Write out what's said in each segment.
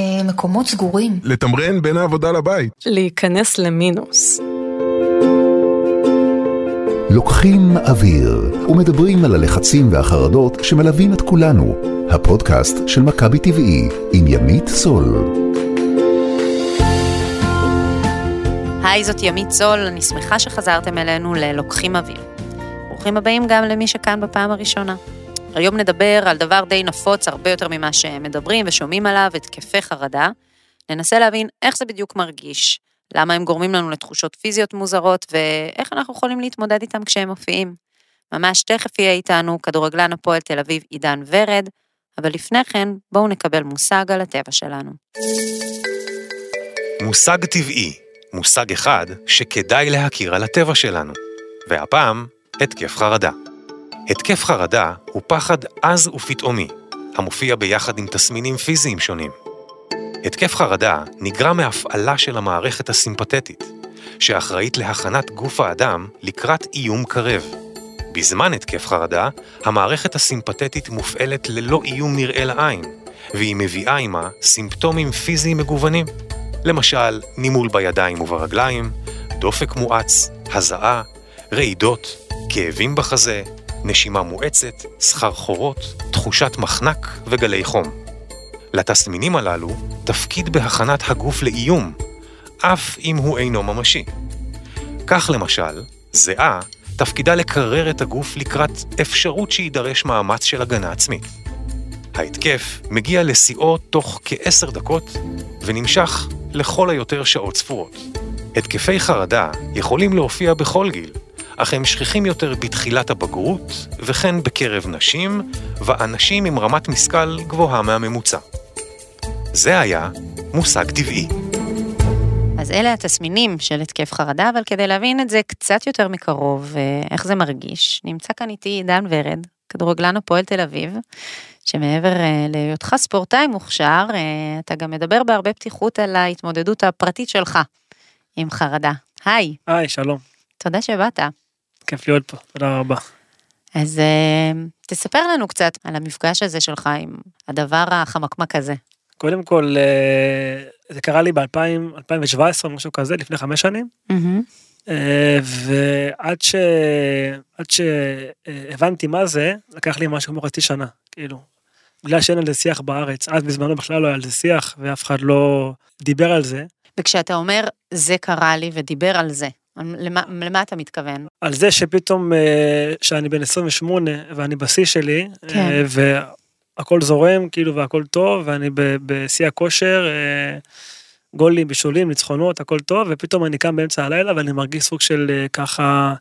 אה, מקומות סגורים. לתמרן בין העבודה לבית. להיכנס למינוס. לוקחים אוויר ומדברים על הלחצים והחרדות שמלווים את כולנו. הפודקאסט של מכבי טבעי עם ימית סול. היי, זאת ימית סול, אני שמחה שחזרתם אלינו ללוקחים אוויר. ברוכים הבאים גם למי שכאן בפעם הראשונה. היום נדבר על דבר די נפוץ הרבה יותר ממה שמדברים ושומעים עליו, התקפי חרדה. ננסה להבין איך זה בדיוק מרגיש, למה הם גורמים לנו לתחושות פיזיות מוזרות, ואיך אנחנו יכולים להתמודד איתם כשהם מופיעים. ממש תכף יהיה איתנו כדורגלן הפועל תל אביב עידן ורד, אבל לפני כן בואו נקבל מושג על הטבע שלנו. מושג טבעי, מושג אחד שכדאי להכיר על הטבע שלנו, והפעם, התקף חרדה. התקף חרדה הוא פחד עז ופתאומי, המופיע ביחד עם תסמינים פיזיים שונים. התקף חרדה נגרם מהפעלה של המערכת הסימפתטית, שאחראית להכנת גוף האדם לקראת איום קרב. בזמן התקף חרדה, המערכת הסימפתטית מופעלת ללא איום נראה לעין, והיא מביאה עימה סימפטומים פיזיים מגוונים. למשל, נימול בידיים וברגליים, דופק מואץ, הזעה, רעידות, כאבים בחזה, נשימה מואצת, סחרחורות, תחושת מחנק וגלי חום. לתסמינים הללו תפקיד בהכנת הגוף לאיום, אף אם הוא אינו ממשי. כך למשל, זיעה תפקידה לקרר את הגוף לקראת אפשרות שיידרש מאמץ של הגנה עצמית. ההתקף מגיע לשיאו תוך כעשר דקות ונמשך לכל היותר שעות ספורות. התקפי חרדה יכולים להופיע בכל גיל, אך הם שכיחים יותר בתחילת הבגרות, וכן בקרב נשים, ואנשים עם רמת משכל גבוהה מהממוצע. זה היה מושג טבעי. אז אלה התסמינים של התקף חרדה, אבל כדי להבין את זה קצת יותר מקרוב, אה, איך זה מרגיש, נמצא כאן איתי עידן ורד, כדורגלן הפועל תל אביב, שמעבר אה, להיותך ספורטאי מוכשר, אה, אתה גם מדבר בהרבה פתיחות על ההתמודדות הפרטית שלך עם חרדה. היי. היי, שלום. תודה שבאת. כיף להיות פה, תודה רבה. אז תספר לנו קצת על המפגש הזה שלך עם הדבר החמקמק הזה. קודם כל, זה קרה לי ב-2017, משהו כזה, לפני חמש שנים. Mm-hmm. ועד ש... עד שהבנתי מה זה, לקח לי משהו כמו חצי שנה, כאילו. בגלל שאין על זה שיח בארץ, אז בזמנו בכלל לא היה על זה שיח, ואף אחד לא דיבר על זה. וכשאתה אומר, זה קרה לי ודיבר על זה, למה, למה אתה מתכוון? על זה שפתאום, אה, שאני בן 28 ואני בשיא שלי, כן. הכל זורם כאילו והכל טוב ואני בשיא הכושר אה, גולים בישולים ניצחונות הכל טוב ופתאום אני קם באמצע הלילה ואני מרגיש סוג של אה, ככה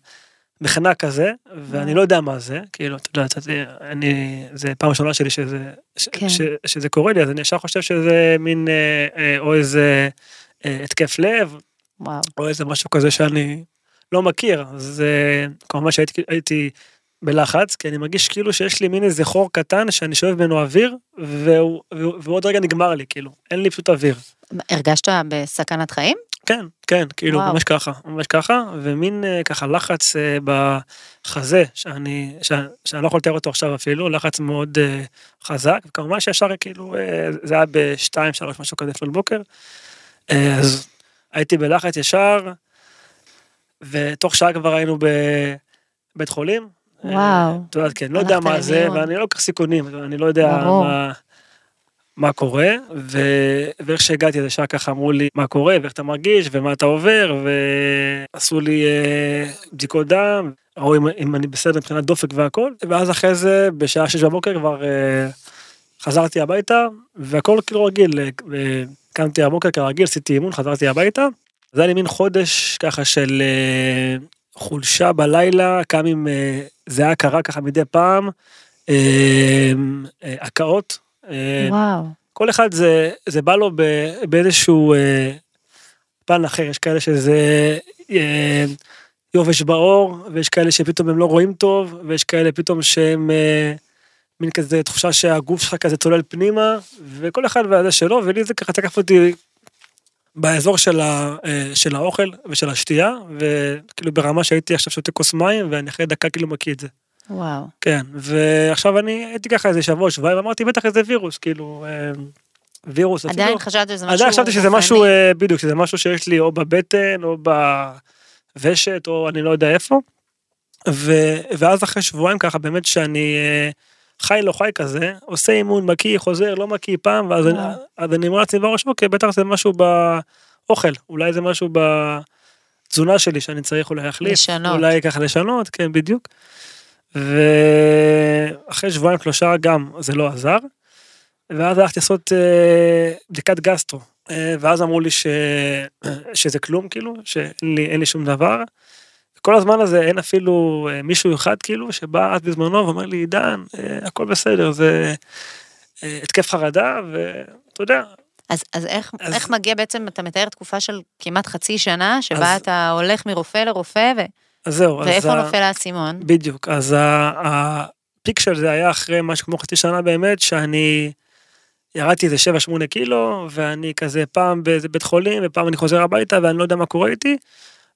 מחנק כזה ואני לא יודע מה זה כאילו אתה יודע אני זה פעם ראשונה שלי שזה כן. ש, שזה קורה לי אז אני ישר חושב שזה מין אה, או איזה התקף לב וואו. או איזה משהו כזה שאני לא מכיר אז כמובן שהייתי בלחץ, כי אני מרגיש כאילו שיש לי מין איזה חור קטן שאני שואב ממנו אוויר, והוא, ועוד רגע נגמר לי, כאילו, אין לי פשוט אוויר. הרגשת בסכנת חיים? כן, כן, כאילו, וואו. ממש ככה, ממש ככה, ומין אה, ככה לחץ אה, בחזה, שאני, שאני, שאני לא יכול לתאר אותו עכשיו אפילו, לחץ מאוד אה, חזק, וכמובן שישר כאילו, זה היה בשתיים, שלוש, משהו כזה לפנות בוקר, אז הייתי בלחץ ישר, ותוך שעה כבר היינו בבית חולים, וואו. את יודעת, כן, לא יודע מה זה, ואני לא לוקח סיכונים, אני לא יודע מה... מה קורה, ו... ואיך שהגעתי ישר ככה אמרו לי מה קורה ואיך אתה מרגיש ומה אתה עובר? ועשו לי אה, בדיקות דם, ראו אם, אם אני בסדר מבחינת דופק והכל, ואז אחרי זה בשעה שש בבוקר כבר אה, חזרתי הביתה והכל כאילו רגיל, אה, קמתי הבוקר כרגיל, עשיתי אימון, חזרתי הביתה, זה היה לי מין חודש ככה של אה, חולשה בלילה, קם עם אה, זיעה קרה ככה מדי פעם, אה, אה, הקאות. וואו. כל אחד זה, זה בא לו באיזשהו פן אחר, יש כאלה שזה יובש בעור, ויש כאלה שפתאום הם לא רואים טוב, ויש כאלה פתאום שהם מין כזה תחושה שהגוף שלך כזה צולל פנימה, וכל אחד והזה שלו, ולי זה ככה תקף אותי באזור של, ה, אה, של האוכל ושל השתייה, וכאילו ברמה שהייתי עכשיו שותה כוס מים, ואני אחרי דקה כאילו מקיא את זה. וואו. כן, ועכשיו אני הייתי ככה איזה שבוע, שבועיים, אמרתי בטח איזה וירוס, כאילו, אה, וירוס. אפילו- עדיין חשבת שזה משהו עדיין חשבתי שזה. משהו, אה, בדיוק, שזה משהו שיש לי או בבטן או בוושת או אני לא יודע איפה. ו, ואז אחרי שבועיים ככה באמת שאני אה, חי לא חי כזה, עושה אימון מקיא, חוזר, לא מקיא פעם, ואז אני. אז אני אומר לעצמי בראש, אוקיי, בטח זה משהו באוכל, אולי זה משהו בתזונה שלי שאני צריך אולי להחליף. לשנות. אולי ככה לשנות, כן, בדיוק. ואחרי שבועיים שלושה גם זה לא עזר. ואז הלכתי לעשות אה, בדיקת גסטרו, אה, ואז אמרו לי ש... שזה כלום כאילו, שאין לי, לי שום דבר. כל הזמן הזה אין אפילו אה, מישהו אחד כאילו שבא אז בזמנו ואומר לי עידן אה, הכל בסדר זה אה, התקף חרדה ואתה יודע אז, אז, איך, אז- איך מגיע בעצם, אתה מתאר תקופה של כמעט חצי שנה, שבה אז- אתה הולך מרופא לרופא, ו... אז זהו אז ואיפה ה- נופל האסימון? בדיוק אז הפיק של זה היה אחרי משהו כמו חצי שנה באמת שאני ירדתי איזה 7-8 קילו ואני כזה פעם באיזה בית חולים ופעם אני חוזר הביתה ואני לא יודע מה קורה איתי.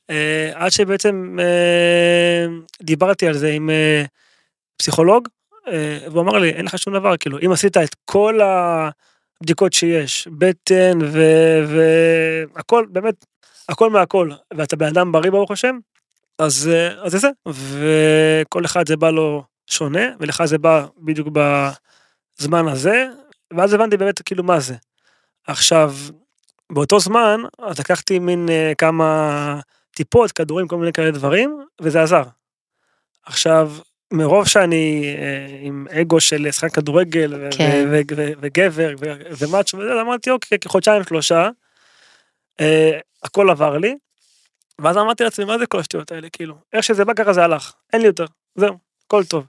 אה, עד שבעצם אה, דיברתי על זה עם אה, פסיכולוג והוא אמר לי אין לך שום דבר כאילו אם עשית את כל הבדיקות שיש בטן והכל באמת הכל מהכל ואתה בן אדם בריא ברוך השם אז אז זה זה וכל אחד זה בא לו שונה ולך זה בא בדיוק בזמן הזה ואז הבנתי באמת כאילו מה זה. עכשיו באותו זמן אז לקחתי מין כמה טיפות כדורים כל מיני כאלה דברים וזה עזר. עכשיו מרוב שאני אה, עם אגו של שחקן כדורגל כן. ו- ו- ו- וגבר ומאצ'ו וזה אמרתי אוקיי חודשיים שלושה אה, הכל עבר לי. ואז אמרתי לעצמי מה זה כל השטויות האלה כאילו איך שזה בא ככה זה הלך אין לי יותר זהו הכל טוב.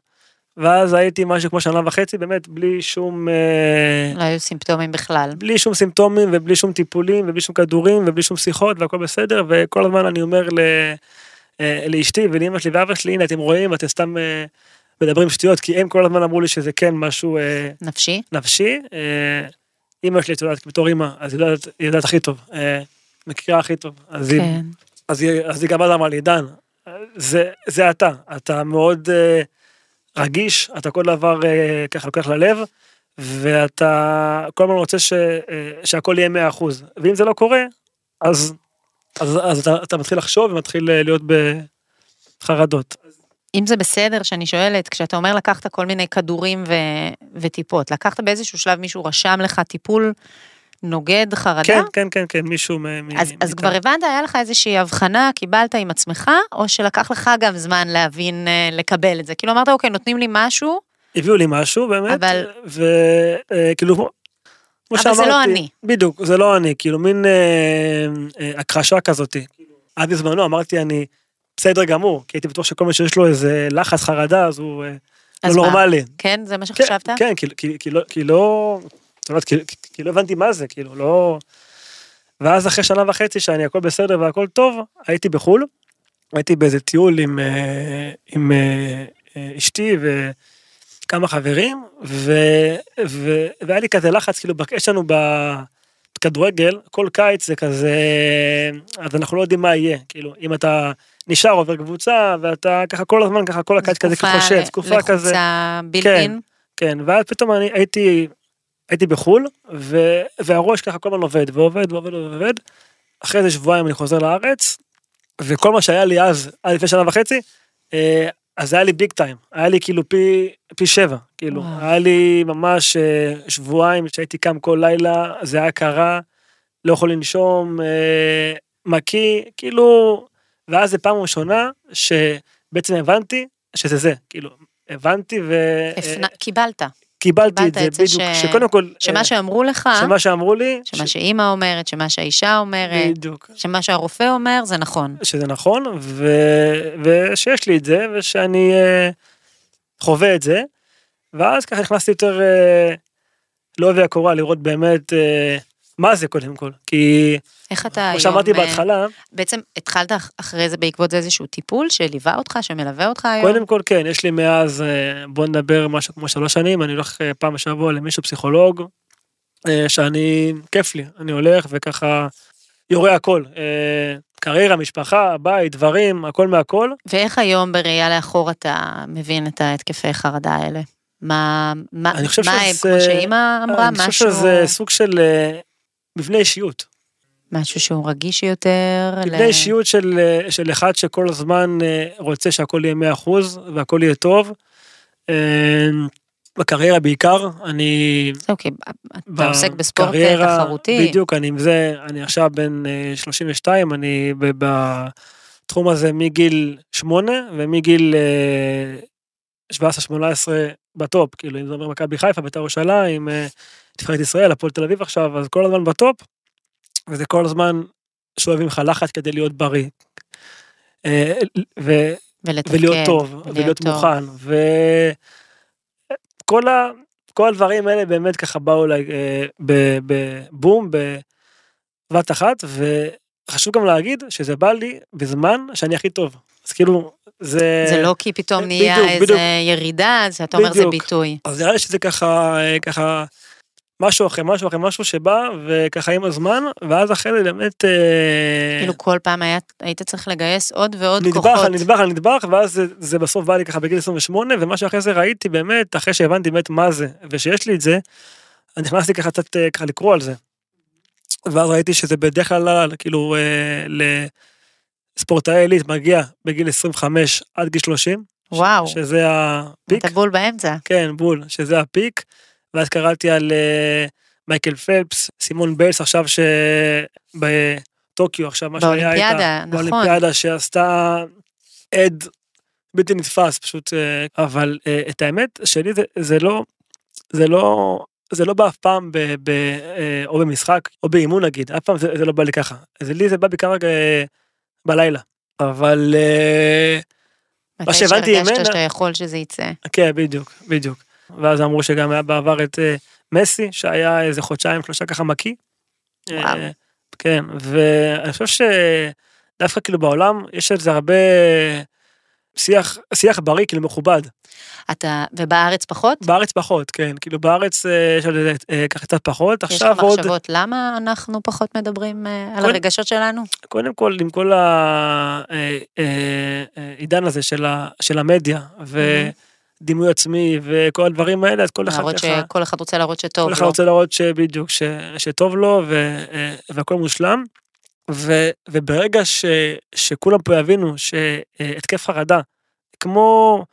ואז הייתי משהו כמו שנה וחצי באמת בלי שום אה, לא היו סימפטומים בכלל. בלי שום סימפטומים ובלי שום טיפולים ובלי שום כדורים ובלי שום שיחות והכל בסדר וכל הזמן אני אומר ל, אה, לאשתי ולאמא שלי ואבא שלי הנה אתם רואים אתם סתם אה, מדברים שטויות כי הם כל הזמן אמרו לי שזה כן משהו נפשי? נפשי. אמא שלי את יודעת בתור אמא אז היא יודעת, היא יודעת הכי טוב מכירה הכי טוב אז היא כן. אז היא, אז היא גם אז אמרה לי, דן, זה, זה אתה, אתה מאוד רגיש, אתה כל דבר uh, ככה לוקח ללב, ואתה כל הזמן רוצה ש, uh, שהכל יהיה 100%, ואם זה לא קורה, אז, אז, אז אתה, אתה מתחיל לחשוב ומתחיל uh, להיות בחרדות. אם זה בסדר שאני שואלת, כשאתה אומר לקחת כל מיני כדורים ו... וטיפות, לקחת באיזשהו שלב מישהו רשם לך טיפול נוגד חרדה? כן, כן, כן, כן, מישהו מ... מ- אז, אז מאיתנו. כבר הבנת, היה לך איזושהי הבחנה, קיבלת עם עצמך, או שלקח לך גם זמן להבין, אה, לקבל את זה? כאילו אמרת, אוקיי, נותנים לי משהו, הביאו לי משהו באמת, אבל- וכאילו, כמו כמו אבל זה שאמרתי, לא אני. בדיוק, זה לא אני, כאילו מין אה, אה, הכחשה כזאתי. עד בזמנו אמרתי אני בסדר גמור, כי הייתי בטוח שכל מי שיש לו איזה לחץ חרדה אז הוא אה, אז לא מה? נורמלי. כן? זה מה כן, שחשבת? כן, כי- כי- כי לא, כי לא, את יודעת, כי- כי- כי לא הבנתי מה זה, כאילו לא... ואז אחרי שנה וחצי שאני הכל בסדר והכל טוב, הייתי בחו"ל, הייתי באיזה טיול עם, אה, עם אה, אה, אשתי וכמה חברים, ו, ו, והיה לי כזה לחץ, כאילו, יש לנו בכדורגל, כל קיץ זה כזה, אז אנחנו לא יודעים מה יהיה, כאילו, אם אתה נשאר עובר קבוצה, ואתה ככה כל הזמן, ככה כל הקיץ כזה חושב, תקופה כזה. לחוצה בילט כן. כן, ואז פתאום אני הייתי, הייתי בחו"ל, ו, והראש ככה כל הזמן עובד, ועובד, ועובד, ועובד. אחרי איזה שבועיים אני חוזר לארץ, וכל מה שהיה לי אז, עד לפני שנה וחצי, אה, אז היה לי ביג טיים, היה לי כאילו פי, פי שבע, כאילו, וואו. היה לי ממש אה, שבועיים שהייתי קם כל לילה, זה היה קרה, לא יכול לנשום, אה, מקיא, כאילו, ואז זה פעם ראשונה שבעצם הבנתי שזה זה, כאילו, הבנתי ו... הפנה- קיבלת. קיבלתי את זה את זה בדיוק, ש- שקודם כל, שמה אה, שאמרו לך, שמה שאמרו לי, שמה ש- שאימא אומרת, שמה שהאישה אומרת, בדיוק, שמה שהרופא אומר, זה נכון. שזה נכון, ו... ושיש לי את זה, ושאני אה, חווה את זה, ואז ככה נכנסתי יותר אה, לעובי הקורה, לראות באמת אה, מה זה קודם כל, כי איך אתה כמו היום... שאמרתי אה, בהתחלה, בעצם התחלת אח- אחרי זה בעקבות זה איזשהו טיפול שליווה אותך, שמלווה אותך היום? קודם כל כן, יש לי מאז, אה, בוא נדבר משהו כמו שלוש שנים, אני הולך אה, פעם בשבוע למישהו פסיכולוג, שאני, כיף לי, אני הולך וככה יורה הכל, קריירה, משפחה, בית, דברים, הכל מהכל. ואיך היום בראייה לאחור אתה מבין את ההתקפי חרדה האלה? מה, מה, אני מה שזה- כמו שאימא אמרה, אני משהו, חושב שזה סוג של מבנה אישיות. משהו שהוא רגיש יותר. ל- מבנה אישיות של, אה, של אחד שכל הזמן אה, רוצה שהכל יהיה 100% והכל יהיה טוב. אה, בקריירה בעיקר, אני אוקיי, אתה עוסק בספורט תחרותי. בדיוק, אני עם זה, אני עכשיו בן אה, 32, אני בתחום הזה מגיל 8 ומגיל אה, 17-18 ב top, כאילו אם זה אומר מכבי חיפה, בית"ר ירושלים, נבחרת ישראל, הפועל תל אביב עכשיו, אז כל הזמן ב top, וזה כל הזמן שואבים לך לחץ כדי להיות בריא. אה, ו- ולתפקד. ולהיות טוב, ולהיות טוב. מוכן, וכל ה... כל הדברים האלה באמת ככה באו אליי אה, בבום, בבת אחת, וחשוב גם להגיד שזה בא לי בזמן שאני הכי טוב. אז כאילו, זה... זה לא כי פתאום בדיוק, נהיה איזה בדיוק. ירידה, אז אתה אומר זה. ביטוי. אז נראה לי שזה ככה, אה, ככה, משהו אחרי משהו אחרי משהו שבא, וככה עם הזמן, ואז אחרי זה באמת... אה, כאילו כל פעם היה- היית צריך לגייס עוד ועוד נדבך כוחות. על נדבך על נדבך, ואז זה, זה בסוף בא לי ככה בגיל 28, ומה שאחרי זה ראיתי באמת, אחרי שהבנתי באמת מה זה, ושיש לי את זה, אני נכנסתי ככה קצת אה, ככה לקרוא על זה. ואז ראיתי שזה בדרך כלל, כאילו, אה, לספורטאי עילית מגיע בגיל 25 עד גיל 30. ש- וואו. שזה הפיק, אתה בול באמצע. כן, בול, שזה הפיק. ואז קראתי על אה, מייקל פלפס, סימון ביילס עכשיו שבטוקיו עכשיו, מה שהיה איתה. נכון. באולימפיאדה שעשתה עד בלתי נתפס פשוט אה, אבל אה, את האמת שלי זה, זה לא זה לא זה לא בא אף פעם ב, ב, או במשחק או באימון נגיד אף פעם זה, זה לא בא לי ככה זה לי זה בא בעיקר אה, בלילה אבל מתי שהבנתי שהרגשת ממנה- שאתה יכול שזה יצא. כן בדיוק בדיוק ואז אמרו שגם היה בעבר את אה, מסי שהיה איזה חודשיים שלושה ככה מקיא. אה, וואו. כן ואני חושב שדווקא כאילו בעולם יש על זה הרבה שיח שיח בריא כאילו מכובד אתה, ובארץ פחות? בארץ פחות כן כאילו בארץ אה, יש על זה ככה קצת פחות יש לך עכשיו עוד מחשבות למה אנחנו פחות מדברים על קודם- הרגשות שלנו? קודם כל עם כל העידן הזה של ה- של המדיה ודימוי עצמי וכל הדברים האלה אז כל אחד ככה שכל אחד רוצה להראות שטוב כל אחד לו. רוצה להראות שבדיוק, ש, שטוב לו ו, אה, והכל מושלם. ו, וברגע ש, שכולם פה יבינו שהתקף חרדה, כמו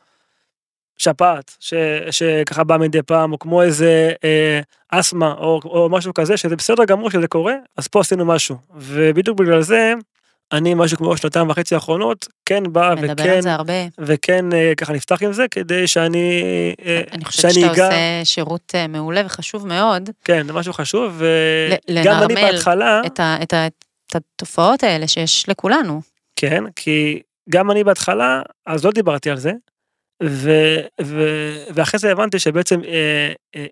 שפעת, ש, שככה בא מדי פעם, או כמו איזה אה, אסתמה, או, או משהו כזה, שזה בסדר גמור שזה קורה, אז פה עשינו משהו. ובדיוק בגלל זה, אני משהו כמו שנתיים וחצי האחרונות, כן בא מדבר וכן, על זה הרבה. וכן אה, ככה נפתח עם זה, כדי שאני, אה, אני חושבת שאני שאתה אגע, עושה שירות אה, מעולה וחשוב מאוד, כן, זה משהו חשוב, וגם אני בהתחלה, את ה- את ה- את התופעות האלה שיש לכולנו. כן, כי גם אני בהתחלה, אז לא דיברתי על זה, ו, ו, ואחרי זה הבנתי שבעצם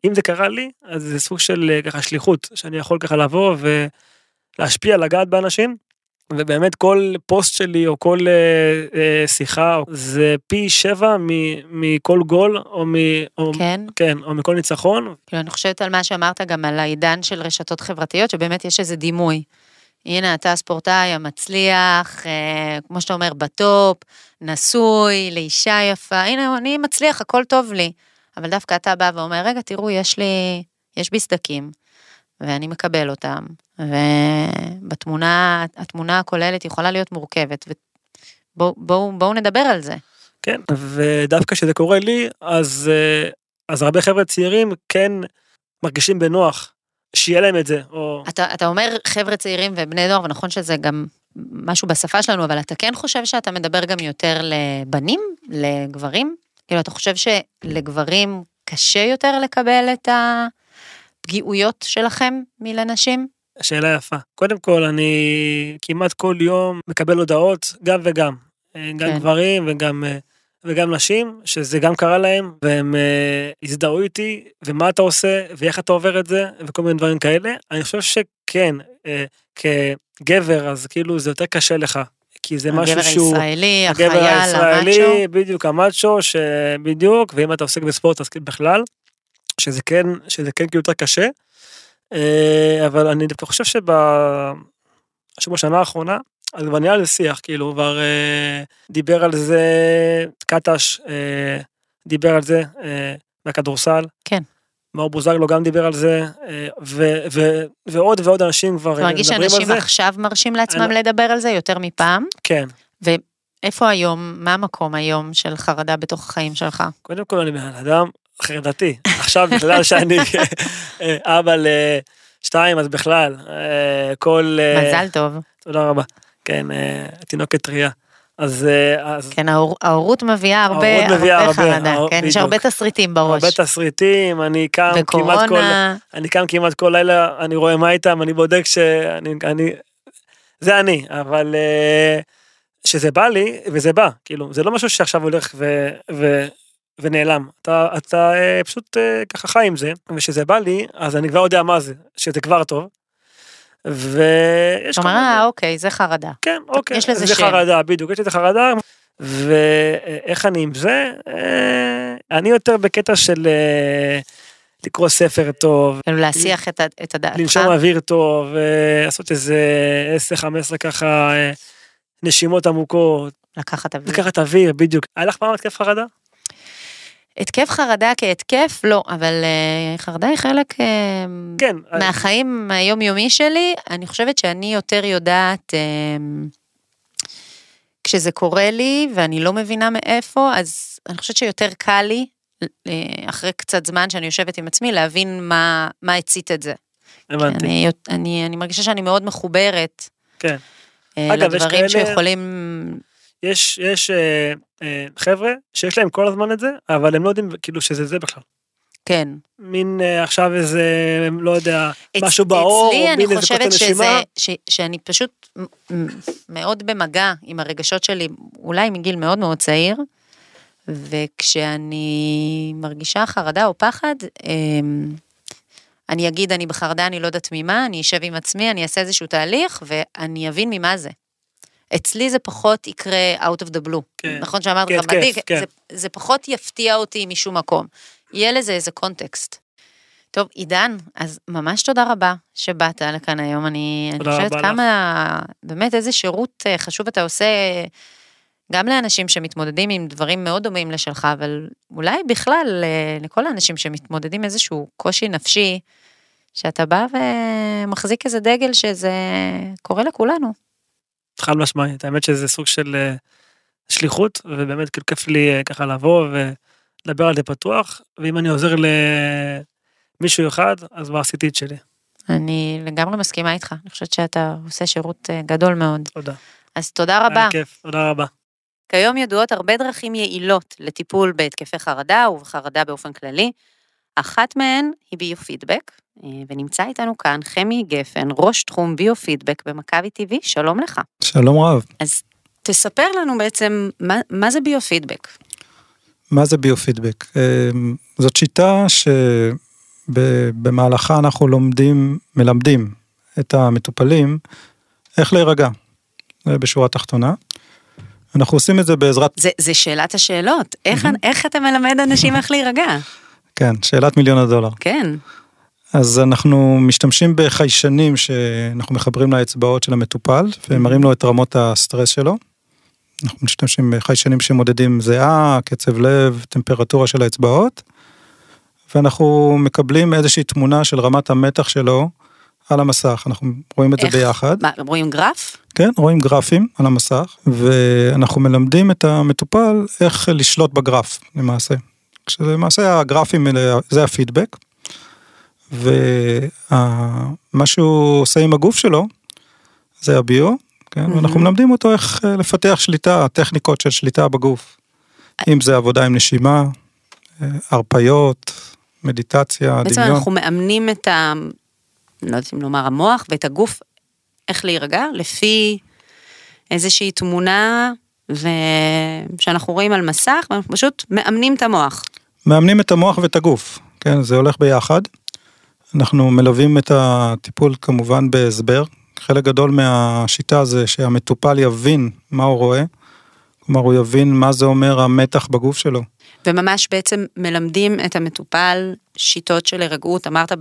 אם זה קרה לי, אז זה סוג של ככה שליחות, שאני יכול ככה לבוא ולהשפיע, לגעת באנשים, ובאמת כל פוסט שלי או כל אה, אה, שיחה זה פי שבע מ- מכל גול או מ... או, כן? כן, או מכל ניצחון, כאילו, אני חושבת על מה שאמרת גם על העידן של רשתות חברתיות, שבאמת יש איזה דימוי. הנה, אתה הספורטאי המצליח, אה, כמו שאתה אומר, בטופ, נשוי, לאישה יפה, הנה, אני מצליח, הכל טוב לי. אבל דווקא אתה בא ואומר, רגע, תראו, יש לי, יש בי סדקים, ואני מקבל אותם, ובתמונה, התמונה הכוללת יכולה להיות מורכבת, ובואו בוא, בוא נדבר על זה. כן, ודווקא כשזה קורה לי, אז, אה, אז הרבה חבר'ה צעירים כן מרגישים בנוח שיהיה להם את זה, או... אתה, אתה אומר חבר'ה צעירים ובני נוער, ונכון שזה גם משהו בשפה שלנו, אבל אתה כן חושב שאתה מדבר גם יותר לבנים, לגברים? כאילו, אתה חושב שלגברים קשה יותר לקבל את הפגיעויות שלכם מלנשים? שאלה יפה. קודם כל, אני כמעט כל יום מקבל הודעות, גם וגם. אה, גם כן. גברים וגם, אה, וגם נשים, שזה גם קרה להם, והם אה, הזדהו איתי, ומה אתה עושה, ואיך אתה עובר את זה, וכל מיני דברים כאלה. אני חושב שכן, כגבר, אז כאילו זה יותר קשה לך. כי זה משהו הגבר שהוא... הישראלי, הגבר החייל, הישראלי, המאצ'ו. בדיוק, המאצ'ו, שבדיוק, ואם אתה עוסק בספורט אז כאילו בכלל, שזה כן, שזה כן כאילו יותר קשה. אה, אבל אני דווקא חושב שב... עכשיו בשנה האחרונה, אז כבר נהיה לזה שיח, כאילו, כבר אה, דיבר על זה קטש, אה, דיבר על זה, מהכדורסל. כן. מאור בוזגלו גם דיבר על זה, ו- ו- ועוד ועוד אנשים כבר אתה אה, מרגיש מדברים על שאנשים זה. עכשיו מרשים לעצמם אני- לדבר על זה יותר מפעם? כן. איפה היום, מה המקום היום של חרדה בתוך החיים שלך? קודם כל אני בן אדם חרדתי. עכשיו בגלל שאני אבא לשתיים, אז בכלל, אה, כל... אה, מזל טוב. תודה רבה. כן, אה, תינוקת טריה. אז, כן, ההור- ההורות מביאה הרבה ההורות מביאה הרבה הרבה, חרדה, כן, יש. הרבה תסריטים בראש. הרבה תסריטים, אני קם כמעט כל... וקורונה, אני קם כמעט כל לילה, אני רואה מה איתם, אני בודק. אני, זה אני, אבל שזה בא לי, וזה בא, כאילו, זה לא משהו שעכשיו הולך ו, ו, ונעלם. אתה, אתה אה, פשוט אה, ככה חי עם זה, וכשזה בא לי, אז אני כבר יודע מה זה, שזה כבר טוב. ויש אתה אומר, אה, אוקיי, זה חרדה. כן, אוקיי. יש לזה זה שם. חרדה, בדיוק, יש לזה חרדה. ואיך אני עם זה? אה, אני יותר בקטע של אה, לקרוא ספר טוב, כאילו להסיח את את הדעתך. לנשום אוויר טוב, אה, לעשות איזה 10-15 ככה אה, נשימות עמוקות, לקחת אוויר. לקחת אוויר, בדיוק. היה לך פעם התקף חרדה? התקף חרדה כהתקף, לא, אבל אה, חרדה היא חלק אה, כן. מהחיים היומיומי שלי. אני חושבת שאני יותר יודעת, אה, כשזה קורה לי ואני לא מבינה מאיפה, אז אני חושבת שיותר קל לי, אה, אחרי קצת זמן שאני יושבת עם עצמי, להבין מה, מה הצית את זה. הבנתי. אני, אני, אני מרגישה שאני מאוד מחוברת כן. אה, אגב, לדברים כאלה- שיכולים... יש, יש אה, אה, חבר'ה שיש להם כל הזמן את זה, אבל הם לא יודעים כאילו שזה זה בכלל. כן. מין אה, עכשיו איזה, לא יודע, אצ- משהו בעור, אצלי או אני מין איזה חושבת שזה. ש, שאני פשוט מאוד במגע עם הרגשות שלי, אולי מגיל מאוד מאוד צעיר, וכשאני מרגישה חרדה או פחד, אמ, אני אגיד, אני בחרדה, אני לא יודעת ממה, אני אשב עם עצמי, אני אעשה איזשהו תהליך, ואני אבין ממה זה. אצלי זה פחות יקרה out of the blue. כן. נכון שאמרת כן, לך, מדאיג, כיף, כן. זה, זה פחות יפתיע אותי משום מקום. יהיה לזה איזה קונטקסט. טוב, עידן, אז ממש תודה רבה שבאת לכאן היום. אני, אני חושבת כמה, באמת איזה שירות אה, חשוב אתה עושה, גם לאנשים שמתמודדים עם דברים מאוד דומים לשלך, אבל אולי בכלל אה, לכל האנשים שמתמודדים איזשהו קושי נפשי, שאתה בא ומחזיק איזה דגל שזה קורה לכולנו. חד משמעית, האמת שזה סוג של אה, שליחות, ובאמת כאילו כיף לי אה, ככה לבוא ולדבר על זה פתוח, ואם אני עוזר למישהו אחד, אז כבר עשיתי את שלי. אני לגמרי מסכימה איתך, אני חושבת שאתה עושה שירות אה, גדול מאוד. תודה. אז תודה רבה. היה כיף, תודה רבה. כיום ידועות הרבה דרכים יעילות לטיפול בהתקפי חרדה ובחרדה באופן כללי. אחת מהן היא ביו-פידבק, אה, ונמצא איתנו כאן חמי גפן, ראש תחום ביו-פידבק במכבי TV, שלום לך. שלום רב. אז תספר לנו בעצם מה, מה זה ביו-פידבק. מה זה ביו-פידבק? אה, זאת שיטה שבמהלכה אנחנו לומדים, מלמדים את המטופלים איך להירגע, זה בשורה התחתונה. אנחנו עושים את זה בעזרת, זה, זה שאלת השאלות, איך, איך אתה מלמד אנשים איך להירגע? כן, שאלת מיליון הדולר. כן, אז אנחנו משתמשים בחיישנים שאנחנו מחברים לאצבעות של המטופל ומראים לו את רמות הסטרס שלו. אנחנו משתמשים בחיישנים שמודדים זיעה, קצב לב, טמפרטורה של האצבעות. ואנחנו מקבלים איזושהי תמונה של רמת המתח שלו על המסך, אנחנו רואים את זה איך? ביחד. מה, רואים גרף? כן, רואים גרפים על המסך, ואנחנו מלמדים את המטופל איך לשלוט בגרף למעשה. כשלמעשה הגרפים האלה, זה הפידבק, ומה שהוא עושה עם הגוף שלו, זה הביו, כן, ואנחנו מלמדים אותו איך אה, לפתח שליטה, טכניקות של שליטה בגוף. אם זה עבודה עם נשימה, אה, הרפיות, מדיטציה, בעצם דמיון. אנחנו מאמנים את ה... לא יודעת אם לומר המוח ואת הגוף, איך להירגע, לפי איזושהי תמונה ו... שאנחנו רואים על מסך, ואנחנו פשוט מאמנים את המוח. מאמנים את המוח ואת הגוף, כן, זה הולך ביחד. אנחנו מלווים את הטיפול כמובן בהסבר. חלק גדול מהשיטה זה שהמטופל יבין מה הוא רואה, כלומר הוא יבין מה זה אומר המתח בגוף שלו. וממש בעצם מלמדים את המטופל שיטות של הירגעות, אמרת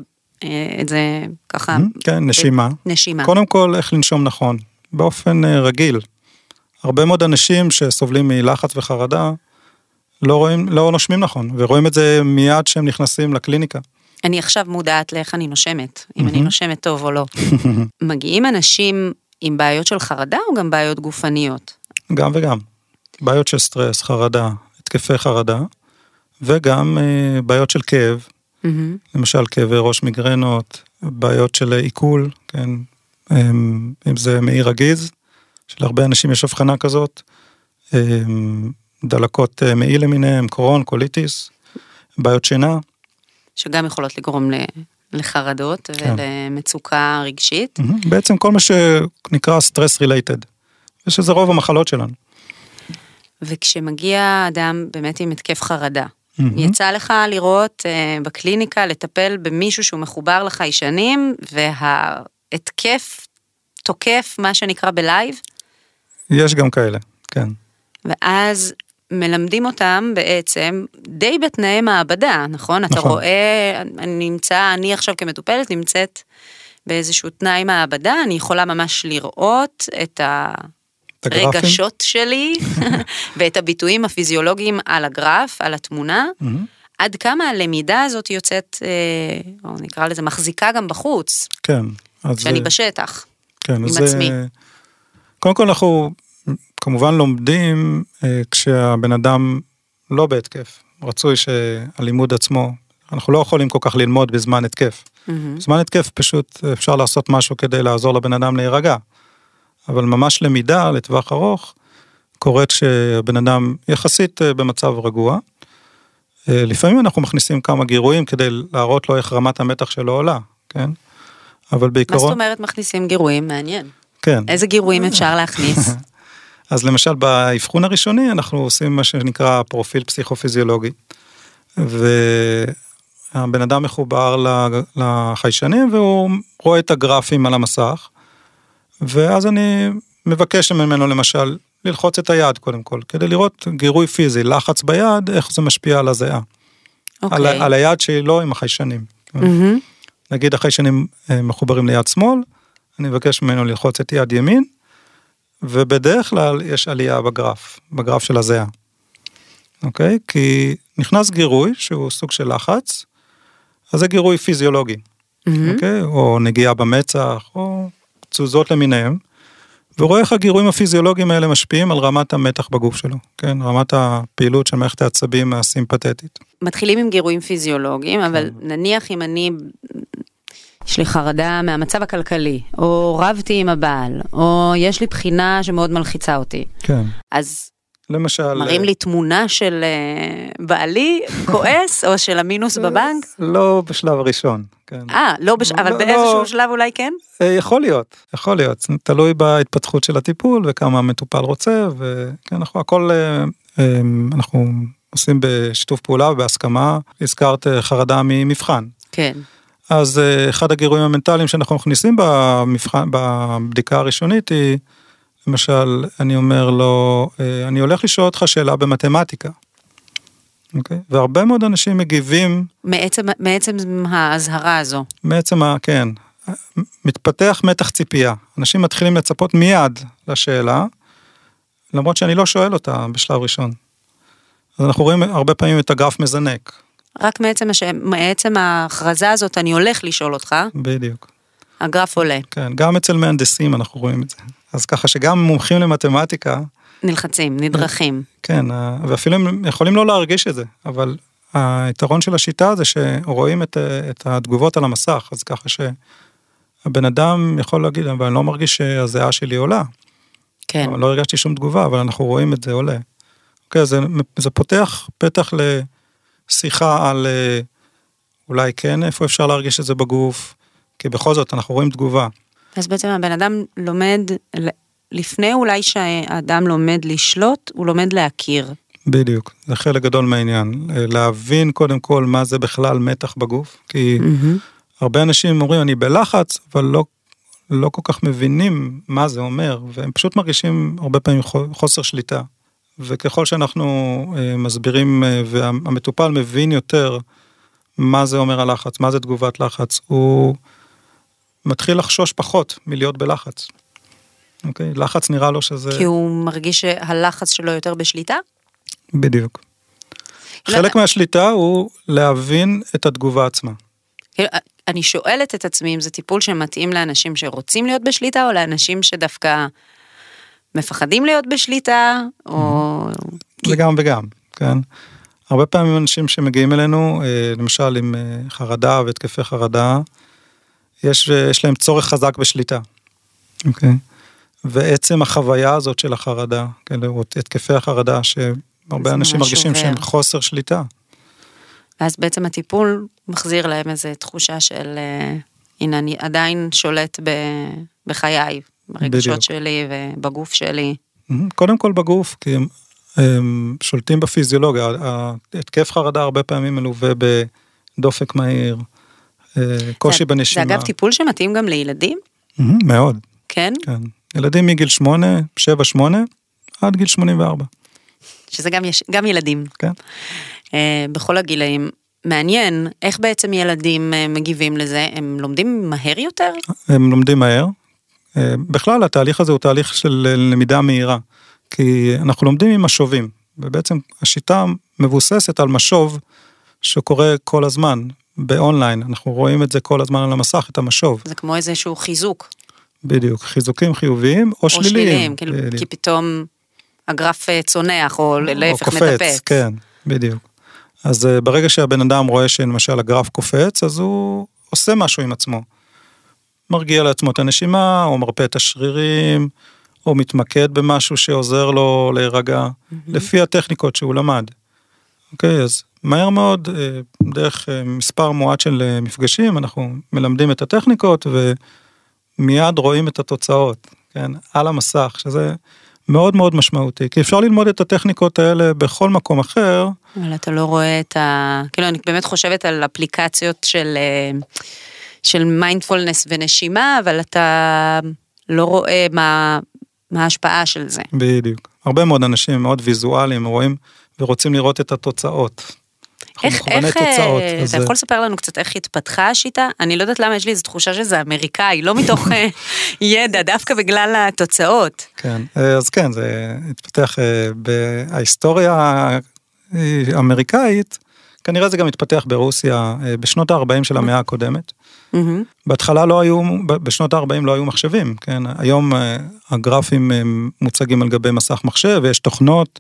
אה, את זה ככה, כן, נשימה. נשימה. קודם כל, איך לנשום נכון, באופן אה, רגיל. הרבה מאוד אנשים שסובלים מלחץ וחרדה, לא רואים, לא נושמים נכון, ורואים את זה מיד כשהם נכנסים לקליניקה. אני עכשיו מודעת לאיך אני נושמת, אם אני. נושמת טוב או לא. מגיעים אנשים עם בעיות של חרדה או גם בעיות גופניות? גם וגם. בעיות של סטרס, חרדה, התקפי חרדה, וגם אה, בעיות של כאב, מהמם. למשל כאבי ראש מיגרנות, בעיות של עיכול, כן, אמ, אם זה מעי רגיז, שלהרבה אנשים יש אבחנה כזאת, אמ, דלקות אה, מעי למיניהם, קרוהן, קוליטיס, בעיות שינה, שגם יכולות לגרום ל- לחרדות כן. ולמצוקה רגשית. מהמם. בעצם כל מה שנקרא stress related, ושזה רוב המחלות שלנו. וכשמגיע אדם באמת עם התקף חרדה, מהמם. יצא לך לראות אה, בקליניקה, לטפל במישהו שהוא מחובר לחיישנים, וההתקף תוקף, מה שנקרא ב live, יש גם כאלה, כן. ואז מלמדים אותם בעצם די בתנאי מעבדה, נכון? אתה נכון. רואה, אני נמצא, אני עכשיו כמטופלת נמצאת באיזשהו תנאי מעבדה, אני יכולה ממש לראות את הגרפים? הרגשות שלי ואת הביטויים הפיזיולוגיים על הגרף, על התמונה. מהמם. עד כמה הלמידה הזאת יוצאת, אה, או נקרא לזה, מחזיקה גם בחוץ, כן. אז, כשאני אה, בשטח. כן, עם אז, עצמי. אה, קודם כל אנחנו כמובן לומדים אה, כשהבן אדם לא בהתקף. רצוי שהלימוד עצמו, אנחנו לא יכולים כל כך ללמוד בזמן התקף. מהמם. בזמן התקף פשוט אפשר לעשות משהו כדי לעזור לבן אדם להירגע. אבל ממש למידה לטווח ארוך קורית כשהבן אדם יחסית אה, במצב רגוע. אה, לפעמים אנחנו מכניסים כמה גירויים כדי להראות לו איך רמת המתח שלו עולה, כן? אבל מה בעיקרון, זאת אומרת מכניסים גירויים? מעניין. כן. איזה גירויים אפשר להכניס? אז למשל באבחון הראשוני אנחנו עושים מה שנקרא פרופיל פסיכופיזיולוגי. והבן אדם מחובר לחיישנים והוא רואה את הגרפים על המסך. ואז אני מבקש ממנו למשל ללחוץ את היד קודם כל, כדי לראות גירוי פיזי, לחץ ביד, איך זה משפיע על הזיעה. על, אוקיי. על היד שהיא לא עם החיישנים. מהמם. נגיד החיישנים אה, מחוברים ליד שמאל, אני מבקש ממנו ללחוץ את יד ימין, ובדרך כלל יש עלייה בגרף, בגרף של הזיעה. אוקיי? כי נכנס גירוי שהוא סוג של לחץ, אז זה גירוי פיזיולוגי, מהמם. אוקיי? או נגיעה במצח, או תזוזות למיניהם, ורואה איך הגירויים הפיזיולוגיים האלה משפיעים על רמת המתח בגוף שלו, כן? רמת הפעילות של מערכת העצבים הסימפתטית. מתחילים עם גירויים פיזיולוגיים, אבל נניח אם אני, יש לי חרדה מהמצב הכלכלי, או רבתי עם הבעל, או יש לי בחינה שמאוד מלחיצה אותי, כן. אז למשל... מראים לי תמונה של אה, בעלי כועס, או של המינוס בבנק? לא בשלב הראשון, כן. אה, לא, בש... אבל לא, באיזשהו לא. שלב אולי כן? אה, יכול להיות, יכול להיות, תלוי בהתפתחות של הטיפול וכמה המטופל רוצה, וכן, אנחנו הכל, אה, אה, אנחנו עושים בשיתוף פעולה ובהסכמה, הזכרת אה, חרדה ממבחן. כן. אז אה, אחד הגירויים המנטליים שאנחנו מכניסים במבחן, בבדיקה הראשונית היא, למשל, אני אומר לו, אה, אני הולך לשאול אותך שאלה במתמטיקה. אוקיי? והרבה מאוד אנשים מגיבים מעצם, מעצם האזהרה הזו. מעצם ה... כן, מתפתח מתח ציפייה. אנשים מתחילים לצפות מיד לשאלה, למרות שאני לא שואל אותה בשלב ראשון. אז אנחנו רואים הרבה פעמים את הגרף מזנק, רק מעצם, הש... מעצם ההכרזה הזאת, אני הולך לשאול אותך, בדיוק. הגרף עולה. כן, גם אצל מהנדסים אנחנו רואים את זה. אז ככה שגם מומחים למתמטיקה, נלחצים, נדרכים. כן, ה- ואפילו הם יכולים לא להרגיש את זה, אבל היתרון של השיטה זה שרואים את, את התגובות על המסך, אז ככה שהבן אדם יכול להגיד, אבל אני לא מרגיש שהזיעה שלי עולה. כן. לא הרגשתי שום תגובה, אבל אנחנו רואים את זה עולה. אוקיי, זה, זה פותח פתח לשיחה על אה, אולי כן, איפה אפשר להרגיש את זה בגוף, כי בכל זאת אנחנו רואים תגובה. אז בעצם הבן אדם לומד, לפני אולי שהאדם לומד לשלוט, הוא לומד להכיר. בדיוק, זה חלק גדול מהעניין. אה, להבין קודם כל מה זה בכלל מתח בגוף, כי הרבה אנשים אומרים, אני בלחץ, אבל לא, לא כל כך מבינים מה זה אומר, והם פשוט מרגישים הרבה פעמים חו- חוסר שליטה. וככל שאנחנו אה, מסבירים, אה, והמטופל מבין יותר מה זה אומר הלחץ, מה זה תגובת לחץ, הוא מתחיל לחשוש פחות מלהיות בלחץ. אוקיי? לחץ נראה לו שזה... כי הוא מרגיש שהלחץ שלו יותר בשליטה? בדיוק. חלק מהשליטה הוא להבין את התגובה עצמה. כאילו, אני שואלת את עצמי אם זה טיפול שמתאים לאנשים שרוצים להיות בשליטה, או לאנשים שדווקא מפחדים להיות בשליטה, או... זה גם וגם, כן. הרבה פעמים אנשים שמגיעים אלינו, אה, למשל עם אה, חרדה והתקפי חרדה, יש, יש להם צורך חזק בשליטה. אוקיי? ועצם החוויה הזאת של החרדה, או התקפי החרדה, שהרבה אנשים מרגישים. שהם חוסר שליטה. ואז בעצם הטיפול מחזיר להם איזו תחושה של, אה, הנה, אני עדיין שולט ב, בחיי, ברגשות. שלי ובגוף שלי. קודם כל בגוף, כי הם, הם שולטים בפיזיולוגיה. התקף חרדה הרבה פעמים מלווה בדופק מהיר, אה, קושי זה, בנשימה. זה אגב טיפול שמתאים גם לילדים, מאוד, כן? כן. ילדים מגיל 8, 7, 8, עד גיל 84. שזה גם, יש, גם ילדים. כן. אה, בכל הגילאים. מעניין, איך בעצם ילדים אה, מגיבים לזה? הם לומדים מהר יותר? הם לומדים מהר. אה, בכלל התהליך הזה הוא תהליך של אה, למידה מהירה, כי אנחנו לומדים עם משובים, ובעצם השיטה מבוססת על משוב שקורה כל הזמן, באונליין, אנחנו רואים את זה כל הזמן על המסך, את המשוב, זה כמו איזשהו חיזוק, בדיוק, חיזוקים חיוביים או או שליליים. שליליים, כאילו. כי פתאום הגרף אה, צונח, או להפך או קופץ, מטפס. כן, בדיוק. אז ברגע שהבן אדם רואה שלמשל הגרף קופץ, אז הוא עושה משהו עם עצמו. מרגיע לעצמו את הנשימה, או מרפא את השרירים, או מתמקד במשהו שעוזר לו להירגע, לפי הטכניקות שהוא למד. אוקיי, אז מהר מאוד, אה, דרך אה, מספר מועט של אה, מפגשים, אנחנו מלמדים את הטכניקות ומיד רואים את התוצאות, כן, על המסך, שזה מאוד מאוד משמעותי, כי אפשר ללמוד את הטכניקות האלה בכל מקום אחר, אבל אתה לא רואה את ה... כאילו, אני באמת חושבת על אפליקציות של, של מיינדפולנס ונשימה, אבל אתה לא רואה מה, מה ההשפעה של זה. בדיוק. הרבה מאוד אנשים מאוד ויזואליים, רואים ורוצים לראות את התוצאות. איך, איך, אה, תוצאות. אתה אז, יכול לספר לנו קצת איך התפתחה השיטה? אני לא יודעת למה יש לי איזו תחושה שזה אמריקאי, לא מתוך אה, ידע, דווקא בגלל התוצאות. כן, אה, אז כן, זה התפתח אה, בהיסטוריה האמריקאית, כנראה זה גם התפתח ברוסיה אה, בשנות ה-40 של המאה הקודמת. מהמם. בהתחלה לא היו, בשנות ה-40 לא היו מחשבים, כן? היום אה, הגרפים אה, מוצגים על גבי מסך מחשב ויש תוכנות,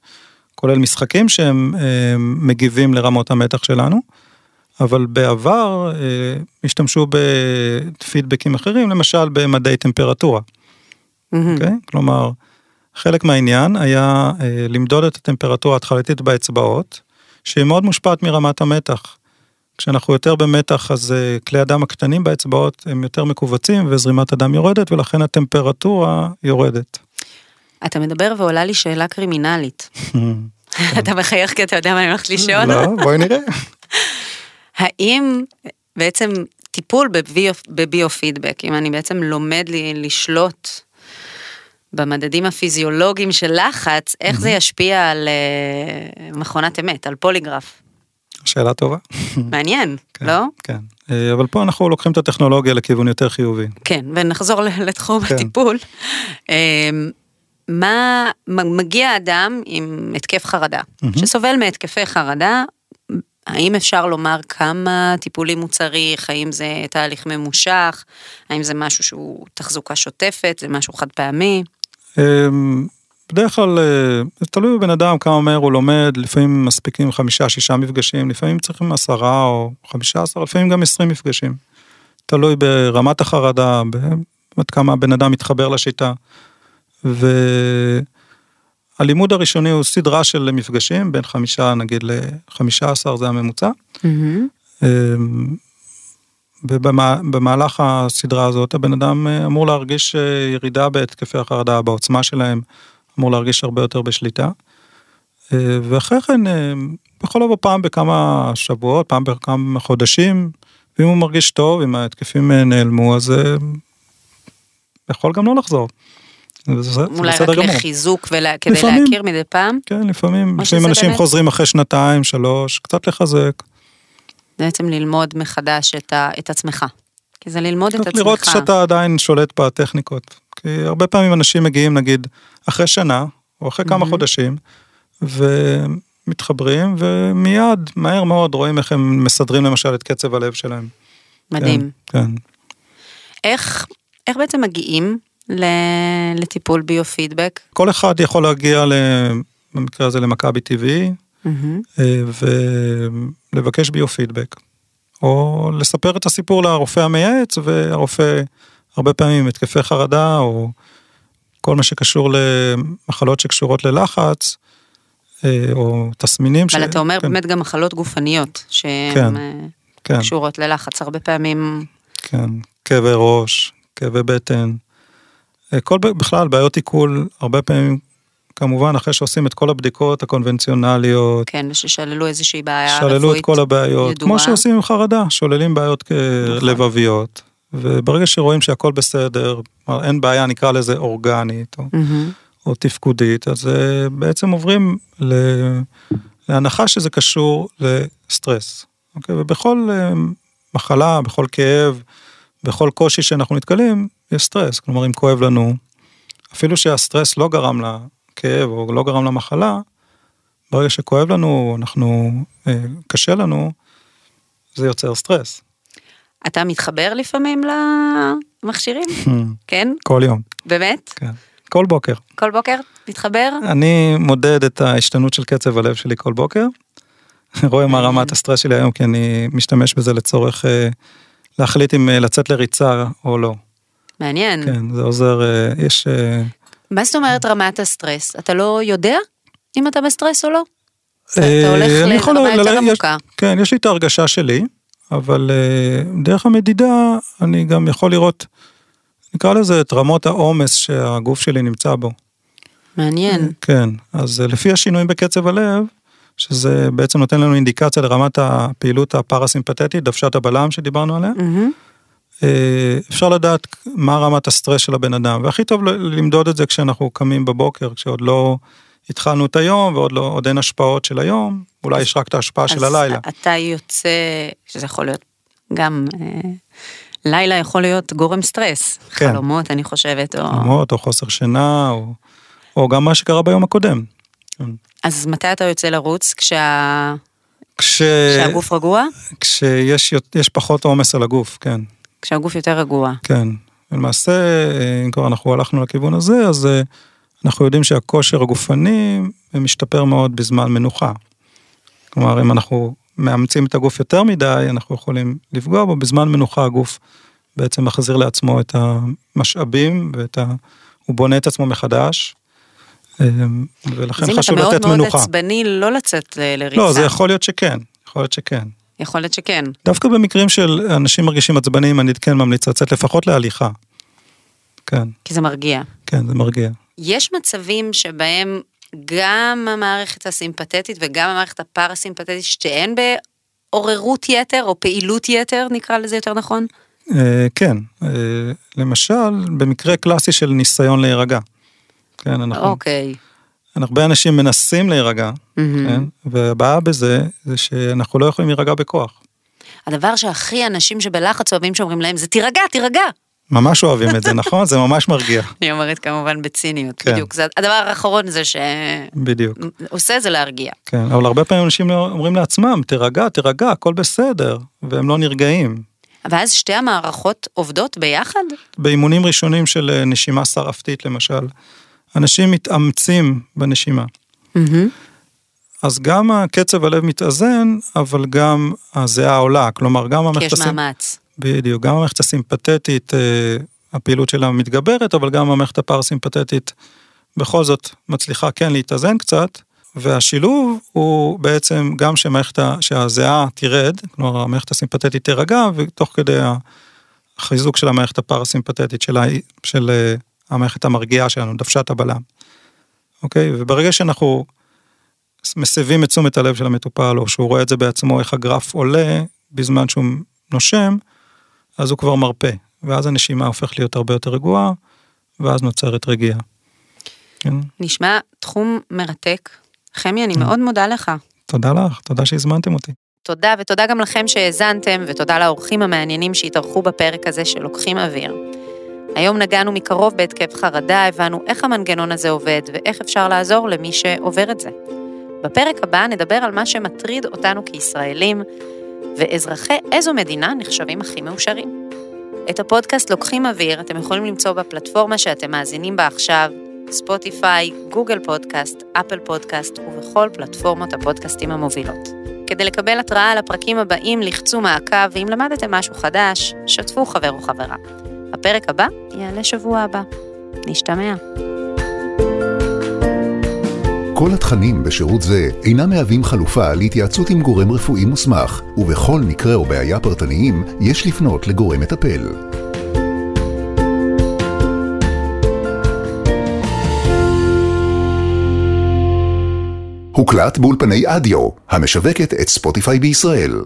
כולל משחקים שהם מגיבים לרמות המתח שלנו, אבל בעבר השתמשו בפידבקים אחרים, למשל במדעי טמפרטורה, מהמם. אוקיי? כלומר, חלק מהעניין היה למדוד את הטמפרטורה ההתחלתית באצבעות, שהיא מאוד מושפעת מרמת המתח. כשאנחנו יותר במתח, אז אה, כלי הדם הקטנים באצבעות הם יותר מכווצים וזרימת הדם יורדת, ולכן הטמפרטורה יורדת. אתה מדבר ועולה לי שאלה קרימינלית. אתה מחייך כי אתה יודע מה אני הולכת לשאול? לא, בואי נראה. האם בעצם טיפול בביו, בביו-פידבק, אם אני בעצם לומד לי לשלוט במדדים הפיזיולוגיים של לחץ, איך זה ישפיע על אה, מכונת אמת, על פוליגרף? שאלה טובה. מעניין, כן, לא? כן. אה, אבל פה אנחנו לוקחים את הטכנולוגיה לכיוון יותר חיובי. כן, ונחזור לתחום כן. הטיפול. אה, מה, מגיע אדם עם התקף חרדה, שסובל מהתקפי חרדה, האם אפשר לומר כמה טיפולים הוא צריך, האם זה תהליך ממושך, האם זה משהו שהוא תחזוקה שוטפת, זה משהו חד פעמי? אמ, בדרך כלל אה, זה תלוי בבן אדם כמה מהר הוא לומד, לפעמים מספיקים חמישה שישה מפגשים, לפעמים צריכים עשרה או חמישה עשר, לפעמים גם עשרים מפגשים. תלוי ברמת החרדה, עד כמה הבן אדם מתחבר לשיטה. והלימוד הראשוני הוא סדרה של מפגשים, בין חמישה נגיד לחמישה עשר זה הממוצע. אמ, ובמהלך הסדרה הזאת הבן אדם אה, אמור להרגיש אה, ירידה בהתקפי החרדה, בעוצמה שלהם, אמור להרגיש הרבה יותר בשליטה. אה, ואחרי כן, יכול לבוא פעם בכמה שבועות, פעם בכמה חודשים, ואם הוא מרגיש טוב, אם ההתקפים נעלמו, אז יכול גם לא לחזור. וזה- זה אולי רק גמור. לחיזוק וכדי לפעמים. להכיר מדי פעם? כן, לפעמים, לפעמים אנשים באמת- חוזרים אחרי שנתיים, שלוש, קצת לחזק. בעצם ללמוד מחדש את, ה, את עצמך. כי זה ללמוד את צריך עצמך. לראות שאתה עדיין שולט בטכניקות. כי הרבה פעמים אנשים מגיעים נגיד אחרי שנה, או אחרי כמה מהמם. חודשים, מתחברים, ומיד, מהר מאוד, רואים איך הם מסדרים למשל את קצב הלב שלהם. מדהים. כן. כן. איך, איך בעצם מגיעים לטיפול ביו-פידבק? כל אחד יכול להגיע, במקרה הזה למכבי טבעי, אה, ולבקש ביו-פידבק. או לספר את הסיפור לרופא המייעץ, והרופא הרבה פעמים התקפי חרדה, או כל מה שקשור למחלות שקשורות ללחץ, אה, או תסמינים. אבל ש... אתה אומר כן. באמת גם מחלות גופניות, שהן כן, אה, כן. קשורות ללחץ, הרבה פעמים... כן, כאבי ראש, כאבי בטן. כל בכלל בעיות עיכול, הרבה פעמים כמובן אחרי שעושים את כל הבדיקות הקונבנציונליות. כן, וששללו איזושהי בעיה רפואית ידועה. שללו את כל הבעיות, ידועה. כמו שעושים עם חרדה, שוללים בעיות נכון. לבביות, וברגע שרואים שהכל בסדר, אין בעיה, נקרא לזה אורגנית, או, mm-hmm. או תפקודית, אז אה, בעצם עוברים ל... להנחה שזה קשור לסטרס. אוקיי? ובכל אה, מחלה, בכל כאב, בכל קושי שאנחנו נתקלים, יש סטרס. כלומר, אם כואב לנו, אפילו שהסטרס לא גרם כאב או לא גרם למחלה, ברגע שכואב לנו, אנחנו, אה, קשה לנו, זה יוצר סטרס. אתה מתחבר לפעמים למכשירים? כן? כל יום. באמת? כן. כל בוקר. כל בוקר? מתחבר? אני מודד את ההשתנות של קצב הלב שלי כל בוקר. רואה מה רמת הסטרס שלי היום, כי אני משתמש בזה לצורך אה, להחליט אם אה, לצאת לריצה או לא. מעניין. כן, זה עוזר, יש מה זאת אומרת רמת הסטרס? אתה לא יודע אם אתה בסטרס או לא? אה, אתה הולך לרמה יותר עמוקה. כן, יש לי את ההרגשה שלי, אבל אה, דרך המדידה אני גם יכול לראות, נקרא לזה את רמות העומס שהגוף שלי נמצא בו. מעניין. כן, אז אה, לפי השינויים בקצב הלב, שזה בעצם נותן לנו אינדיקציה לרמת הפעילות הפרסימפטית, דוושת הבלם שדיברנו עליה. Mm-hmm. אה, אפשר לדעת מה רמת הסטרס של הבן אדם, והכי טוב למדוד את זה כשאנחנו קמים בבוקר, כשעוד לא התחלנו את היום ועוד לא, עוד אין השפעות של היום, אולי יש רק את ההשפעה של הלילה. אז אתה יוצא, שזה יכול להיות גם, אה, לילה יכול להיות גורם סטרס, כן. חלומות אני חושבת, או... חלומות או חוסר שינה, או, או גם מה שקרה ביום הקודם. כן. אז מתי אתה יוצא לרוץ? כשה... כש... כשהגוף רגוע? כשיש פחות עומס על הגוף, כן. כשהגוף יותר רגוע. כן, למעשה, אם כבר אנחנו הלכנו לכיוון הזה, אז אה, אנחנו יודעים שהכושר הגופני משתפר מאוד בזמן מנוחה. כלומר, אם אנחנו מאמצים את הגוף יותר מדי, אנחנו יכולים לפגוע בו, בזמן מנוחה הגוף בעצם מחזיר לעצמו את המשאבים ואת ה... הוא בונה את עצמו מחדש. אה, ולכן חשוב לתת מנוחה. אז אם אתה מאוד מאוד עצבני לא לצאת לריצה. לא, זה יכול להיות שכן, יכול להיות שכן. יכול להיות שכן. דווקא במקרים של אנשים מרגישים עצבניים, אני כן ממליץ לצאת לפחות להליכה. כן. כי זה מרגיע. כן, זה מרגיע. יש מצבים שבהם גם המערכת הסימפתטית וגם המערכת הפרסימפטטית, שתיהן בעוררות יתר או פעילות יתר, נקרא לזה יותר נכון? אה, כן, אה, למשל, במקרה קלאסי של ניסיון להירגע. כן, אנחנו... אוקיי. הרבה אנשים מנסים להירגע, mm-hmm. כן? והבעיה בזה, זה שאנחנו לא יכולים להירגע בכוח. הדבר שהכי אנשים שבלחץ אוהבים שאומרים להם זה תירגע, תירגע. ממש אוהבים את זה, נכון? זה ממש מרגיע. אני אומרת כמובן בציניות, כן. בדיוק. זה הדבר האחרון זה ש... בדיוק. עושה זה להרגיע. כן, אבל הרבה פעמים אנשים אומרים לעצמם, תירגע, תירגע, הכל בסדר, והם לא נרגעים. ואז שתי המערכות עובדות ביחד? באימונים ראשונים של אה, נשימה שרפתית למשל. אנשים מתאמצים בנשימה. אז גם הקצב הלב מתאזן, אבל גם הזיעה עולה, כלומר גם המערכת... כי יש. מאמץ. בדיוק, גם המערכת הסימפתטית, אה, הפעילות שלה מתגברת, אבל גם המערכת הפרסימפתטית בכל זאת מצליחה כן להתאזן קצת, והשילוב הוא בעצם גם שמערכת, שהזיעה תרד, כלומר המערכת הסימפתטית תירגע, ותוך כדי החיזוק של המערכת הפרסימפתטית של, של אה, המערכת המרגיעה שלנו, דוושת הבלם. אוקיי? וברגע שאנחנו מסבים את תשומת הלב של המטופל, או שהוא רואה את זה בעצמו, איך הגרף עולה בזמן שהוא נושם, אז הוא כבר מרפה, ואז הנשימה הופכת להיות הרבה יותר רגועה, ואז נוצרת רגיעה. כן? נשמע תחום מרתק. חמי, אני מאוד מודה לך. תודה לך, תודה שהזמנתם אותי. תודה, ותודה גם לכם שהאזנתם, ותודה לאורחים המעניינים שהתארחו בפרק הזה של לוקחים אוויר. היום נגענו מקרוב בהתקף חרדה, הבנו איך המנגנון הזה עובד ואיך אפשר לעזור למי שעובר את זה. בפרק הבא נדבר על מה שמטריד אותנו כישראלים, ואזרחי איזו מדינה נחשבים הכי מאושרים. את הפודקאסט לוקחים אוויר אתם יכולים למצוא בפלטפורמה שאתם מאזינים בה עכשיו, ספוטיפיי, גוגל פודקאסט, אפל פודקאסט ובכל פלטפורמות הפודקאסטים המובילות. כדי לקבל התראה על הפרקים הבאים, לחצו מעקב, ואם למדתם משהו חדש, שתפו חבר או חברה. הפרק הבא יעלה שבוע הבא. נשתמע. כל התכנים בשירות זה אינם מהווים חלופה להתייעצות עם גורם רפואי מוסמך, ובכל מקרה או בעיה פרטניים יש לפנות לגורם מטפל. הוקלט באולפני אדיו, המשווקת את ספוטיפיי בישראל.